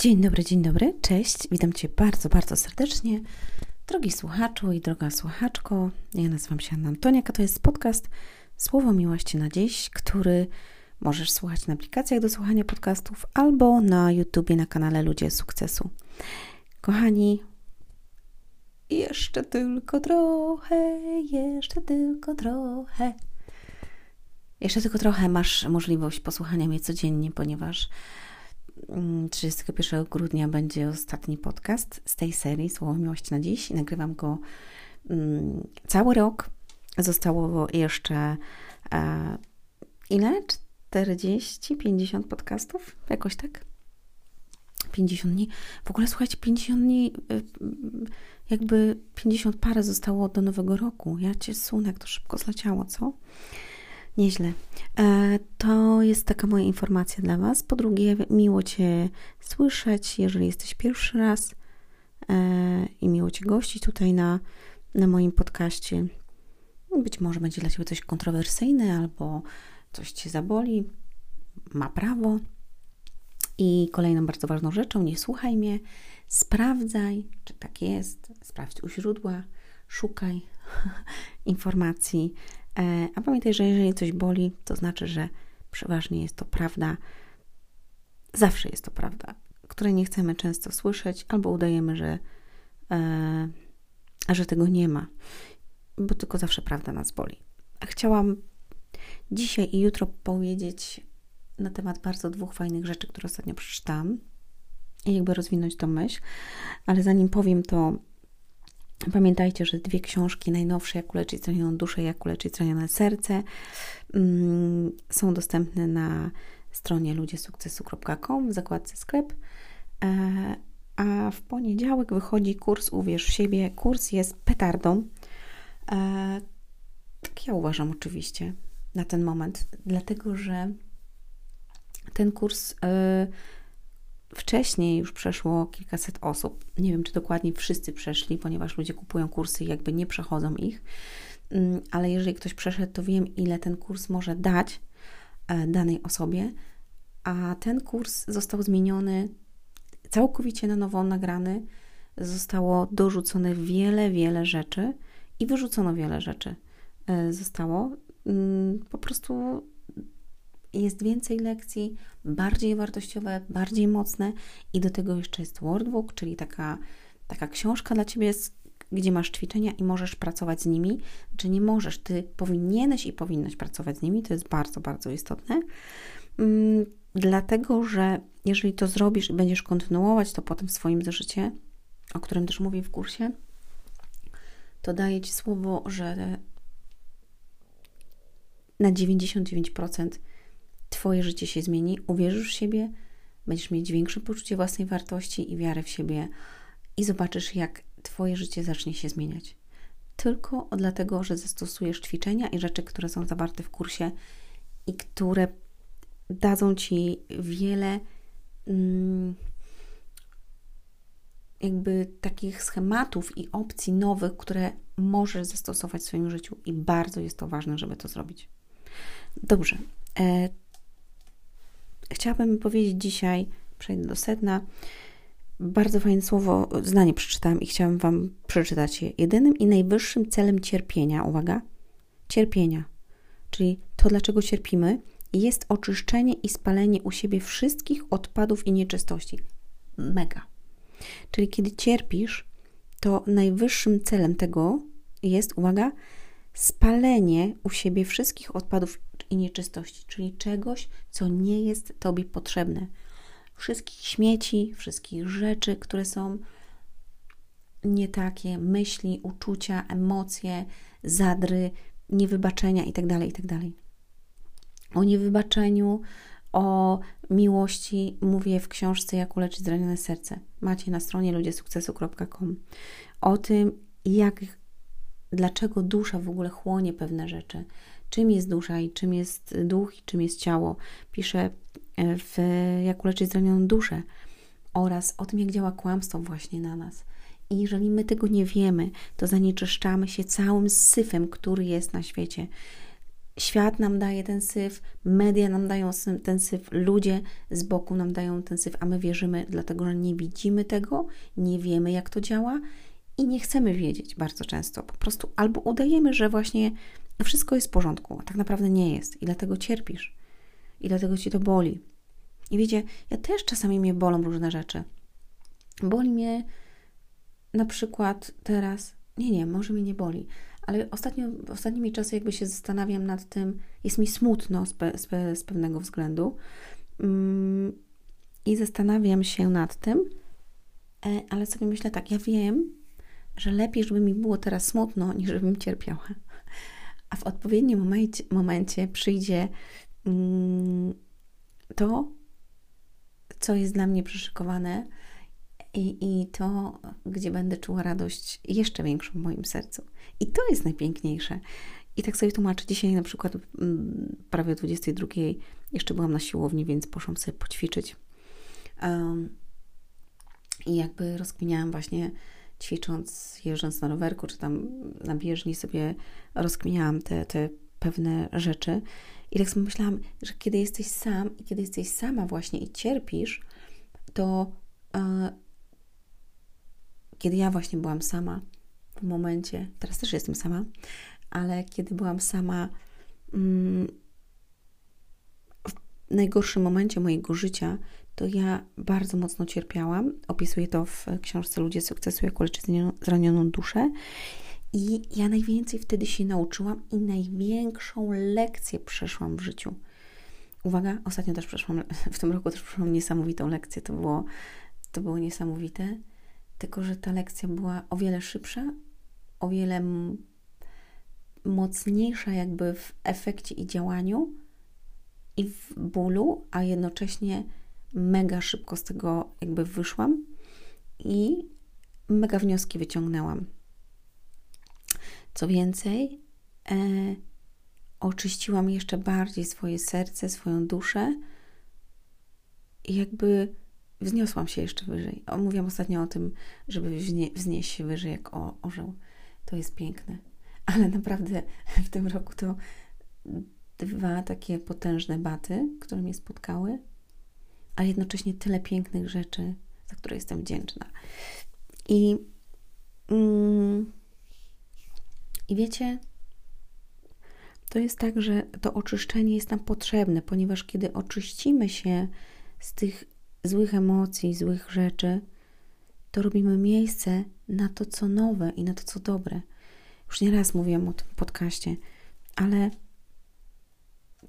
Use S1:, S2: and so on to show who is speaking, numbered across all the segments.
S1: Dzień dobry, dzień dobry, cześć. Witam Cię bardzo, bardzo serdecznie. Drogi słuchaczu i droga słuchaczko, ja nazywam się Anna Antoniaka, to jest podcast Słowo Miłości na Dziś, który możesz słuchać na aplikacjach do słuchania podcastów albo na YouTubie na kanale Ludzie Sukcesu. Kochani, jeszcze tylko trochę, jeszcze tylko trochę. Jeszcze tylko trochę masz możliwość posłuchania mnie codziennie, ponieważ 31 grudnia będzie ostatni podcast z tej serii Słowo Miłości na Dziś. Nagrywam go um, cały rok. Zostało jeszcze e, ile? 40, 50 podcastów? Jakoś tak? 50 dni. W ogóle słuchajcie, 50 dni, y, jakby 50 parę zostało do nowego roku. Ja cię sunę, jak to szybko zleciało, co? Nieźle. E, to jest taka moja informacja dla Was. Po drugie, miło Cię słyszeć, jeżeli jesteś pierwszy raz e, i miło Cię gościć tutaj na, na moim podcaście. Być może będzie dla Ciebie coś kontrowersyjne albo coś Cię zaboli. Ma prawo. I kolejną bardzo ważną rzeczą, nie słuchaj mnie, sprawdzaj, czy tak jest, sprawdź u źródła, szukaj informacji, a pamiętaj, że jeżeli coś boli, to znaczy, że przeważnie jest to prawda. Zawsze jest to prawda, której nie chcemy często słyszeć, albo udajemy, że, e, że tego nie ma, bo tylko zawsze prawda nas boli. Chciałam dzisiaj i jutro powiedzieć na temat bardzo dwóch fajnych rzeczy, które ostatnio przeczytałam i jakby rozwinąć tą myśl, ale zanim powiem to, Pamiętajcie, że dwie książki najnowsze, Jak uleczyć zranioną duszę, Jak uleczyć zranione serce, mm, są dostępne na stronie ludziesukcesu.com w zakładce sklep. E, a w poniedziałek wychodzi kurs Uwierz w siebie. Kurs jest petardą. E, tak ja uważam oczywiście na ten moment, dlatego że ten kurs e, Wcześniej już przeszło kilkaset osób. Nie wiem, czy dokładnie wszyscy przeszli, ponieważ ludzie kupują kursy i jakby nie przechodzą ich. Mm, ale jeżeli ktoś przeszedł, to wiem, ile ten kurs może dać e, danej osobie. A ten kurs został zmieniony całkowicie na nowo nagrany. Zostało dorzucone wiele, wiele rzeczy i wyrzucono wiele rzeczy. E, zostało mm, po prostu jest więcej lekcji, bardziej wartościowe, bardziej mocne i do tego jeszcze jest Wordbook, czyli taka, taka książka dla Ciebie, gdzie masz ćwiczenia i możesz pracować z nimi, czy nie możesz, Ty powinieneś i powinnaś pracować z nimi, to jest bardzo, bardzo istotne, mm, dlatego, że jeżeli to zrobisz i będziesz kontynuować to potem w swoim zeszycie, o którym też mówię w kursie, to daję Ci słowo, że na 99% Twoje życie się zmieni, uwierzysz w siebie, będziesz mieć większe poczucie własnej wartości i wiary w siebie i zobaczysz, jak Twoje życie zacznie się zmieniać. Tylko dlatego, że zastosujesz ćwiczenia i rzeczy, które są zawarte w kursie i które dadzą Ci wiele mm, jakby takich schematów i opcji nowych, które możesz zastosować w swoim życiu i bardzo jest to ważne, żeby to zrobić. Dobrze. Chciałabym powiedzieć dzisiaj, przejdę do sedna, bardzo fajne słowo, zdanie przeczytałam i chciałam Wam przeczytać je. Jedynym i najwyższym celem cierpienia, uwaga, cierpienia, czyli to, dlaczego cierpimy, jest oczyszczenie i spalenie u siebie wszystkich odpadów i nieczystości. Mega. Czyli kiedy cierpisz, to najwyższym celem tego jest, uwaga, spalenie u siebie wszystkich odpadów i nieczystości, czyli czegoś, co nie jest Tobie potrzebne. Wszystkich śmieci, wszystkich rzeczy, które są nie takie, myśli, uczucia, emocje, zadry, niewybaczenia itd., tak itd. Tak o niewybaczeniu, o miłości mówię w książce Jak uleczyć zranione serce. Macie na stronie ludziesukcesu.com. O tym, jak, dlaczego dusza w ogóle chłonie pewne rzeczy, czym jest dusza i czym jest duch i czym jest ciało. Pisze w Jak uleczyć zranioną duszę oraz o tym, jak działa kłamstwo właśnie na nas. I jeżeli my tego nie wiemy, to zanieczyszczamy się całym syfem, który jest na świecie. świat nam daje ten syf, media nam dają ten syf, ludzie z boku nam dają ten syf, a my wierzymy, dlatego że nie widzimy tego, nie wiemy, jak to działa i nie chcemy wiedzieć bardzo często. Po prostu albo udajemy, że właśnie wszystko jest w porządku, a tak naprawdę nie jest i dlatego cierpisz i dlatego ci to boli. I wiecie, ja też czasami mnie bolą różne rzeczy. Boli mnie na przykład teraz, nie, nie, może mnie nie boli, ale ostatnio, ostatnimi czasy jakby się zastanawiam nad tym, jest mi smutno z, pe, z, pe, z pewnego względu mm, i zastanawiam się nad tym, e, ale sobie myślę tak, ja wiem, że lepiej, żeby mi było teraz smutno, niż żebym cierpiała. A w odpowiednim momencie, momencie przyjdzie mm, to, co jest dla mnie przyszykowane i, i to, gdzie będę czuła radość jeszcze większą w moim sercu. I to jest najpiękniejsze. I tak sobie tłumaczę. Dzisiaj na przykład mm, prawie o 22 jeszcze byłam na siłowni, więc poszłam sobie poćwiczyć. Um, I jakby rozkminiałam właśnie ćwicząc, jeżdżąc na rowerku, czy tam na bieżni sobie rozkminiałam te, te pewne rzeczy. I tak sobie myślałam, że kiedy jesteś sam i kiedy jesteś sama właśnie i cierpisz, to e, kiedy ja właśnie byłam sama w momencie, teraz też jestem sama, ale kiedy byłam sama mm, w najgorszym momencie mojego życia, to ja bardzo mocno cierpiałam. Opisuję to w książce Ludzie sukcesu, jak uleczyć zranioną duszę. I ja najwięcej wtedy się nauczyłam i największą lekcję przeszłam w życiu. Uwaga, ostatnio też przeszłam, w tym roku też przeszłam niesamowitą lekcję. To było, to było niesamowite, tylko że ta lekcja była o wiele szybsza, o wiele mocniejsza jakby w efekcie i działaniu i w bólu, a jednocześnie mega szybko z tego jakby wyszłam i mega wnioski wyciągnęłam. Co więcej, e, oczyściłam jeszcze bardziej swoje serce, swoją duszę i jakby wzniosłam się jeszcze wyżej. Mówiłam ostatnio o tym, żeby wznie, wznieść się wyżej jak o, orzeł. To jest piękne. Ale naprawdę w tym roku to dwa takie potężne baty, które mnie spotkały, a jednocześnie tyle pięknych rzeczy, za które jestem wdzięczna. I, mm, i wiecie, to jest tak, że to oczyszczenie jest nam potrzebne, ponieważ kiedy oczyścimy się z tych złych emocji, złych rzeczy, to robimy miejsce na to, co nowe i na to, co dobre. Już nie raz mówiłam o tym podcaście, ale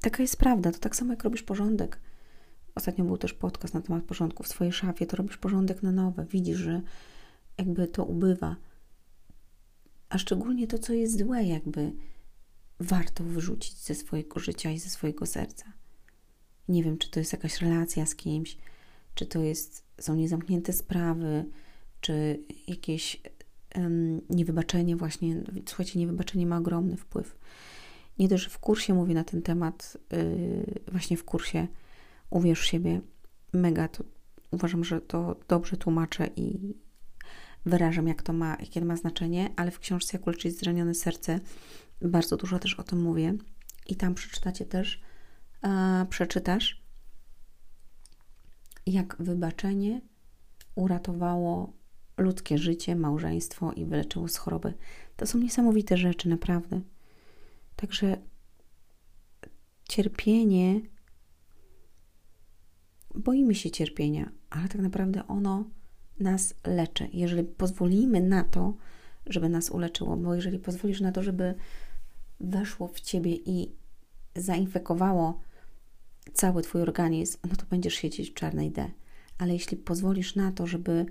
S1: taka jest prawda. To tak samo jak robisz porządek Ostatnio był też podcast na temat porządku w swojej szafie. To robisz porządek na nowe. Widzisz, że jakby to ubywa. A szczególnie to, co jest złe, jakby warto wyrzucić ze swojego życia i ze swojego serca. Nie wiem, czy to jest jakaś relacja z kimś, czy to jest, są niezamknięte sprawy, czy jakieś um, niewybaczenie właśnie. Słuchajcie, niewybaczenie ma ogromny wpływ. Nie dość, że w kursie mówię na ten temat, yy, właśnie w kursie uwierz siebie, mega to uważam, że to dobrze tłumaczę i wyrażam, jak to ma, jakie to ma znaczenie, ale w książce Jak uleczyć zranione serce bardzo dużo też o tym mówię i tam przeczytacie też, e, przeczytasz, jak wybaczenie uratowało ludzkie życie, małżeństwo i wyleczyło z choroby. To są niesamowite rzeczy, naprawdę. Także cierpienie boimy się cierpienia, ale tak naprawdę ono nas leczy. Jeżeli pozwolimy na to, żeby nas uleczyło, bo jeżeli pozwolisz na to, żeby weszło w ciebie i zainfekowało cały twój organizm, no to będziesz siedzieć w czarnej D. Ale jeśli pozwolisz na to, żeby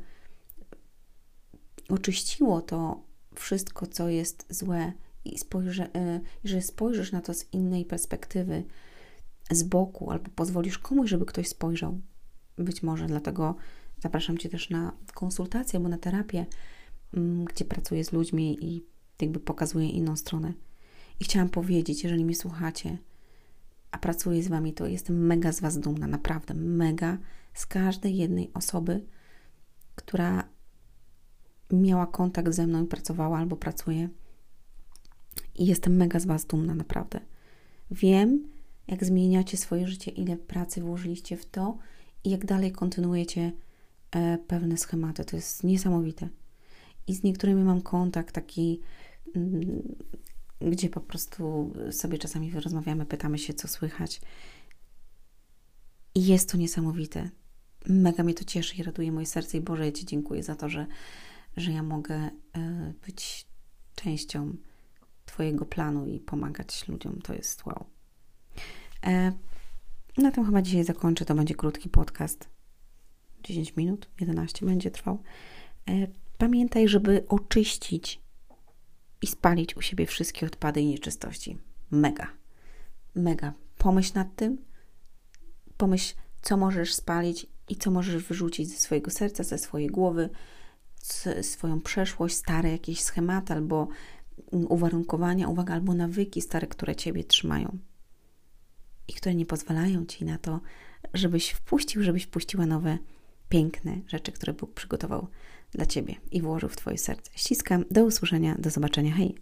S1: oczyściło to wszystko, co jest złe, i spojrzy, jeżeli spojrzysz na to z innej perspektywy, z boku, albo pozwolisz komuś, żeby ktoś spojrzał. Być może dlatego zapraszam Cię też na konsultację albo na terapię, mm, gdzie pracuję z ludźmi i jakby pokazuję inną stronę. I chciałam powiedzieć, jeżeli mnie słuchacie, a pracuję z Wami, to jestem mega z Was dumna, naprawdę mega z każdej jednej osoby, która miała kontakt ze mną i pracowała albo pracuje. I jestem mega z Was dumna, naprawdę. Wiem, jak zmieniacie swoje życie, ile pracy włożyliście w to i jak dalej kontynuujecie e, pewne schematy. To jest niesamowite. I z niektórymi mam kontakt taki, mm, gdzie po prostu sobie czasami rozmawiamy, pytamy się, co słychać. I jest to niesamowite. Mega mnie to cieszy i raduje moje serce. I Boże, ja Ci dziękuję za to, że, że ja mogę e, być częścią Twojego planu i pomagać ludziom. To jest wow. E, na tym chyba dzisiaj zakończę. To będzie krótki podcast. 10 minut, 11 będzie trwał. E, pamiętaj, żeby oczyścić i spalić u siebie wszystkie odpady i nieczystości. Mega. Mega. Pomyśl nad tym. Pomyśl, co możesz spalić i co możesz wyrzucić ze swojego serca, ze swojej głowy, swoją przeszłość, stare jakieś schematy albo uwarunkowania, uwaga, albo nawyki stare, które ciebie trzymają i które nie pozwalają ci na to, żebyś wpuścił, żebyś wpuściła nowe, piękne rzeczy, które Bóg przygotował dla ciebie i włożył w twoje serce. Ściskam, do usłyszenia, do zobaczenia, hej!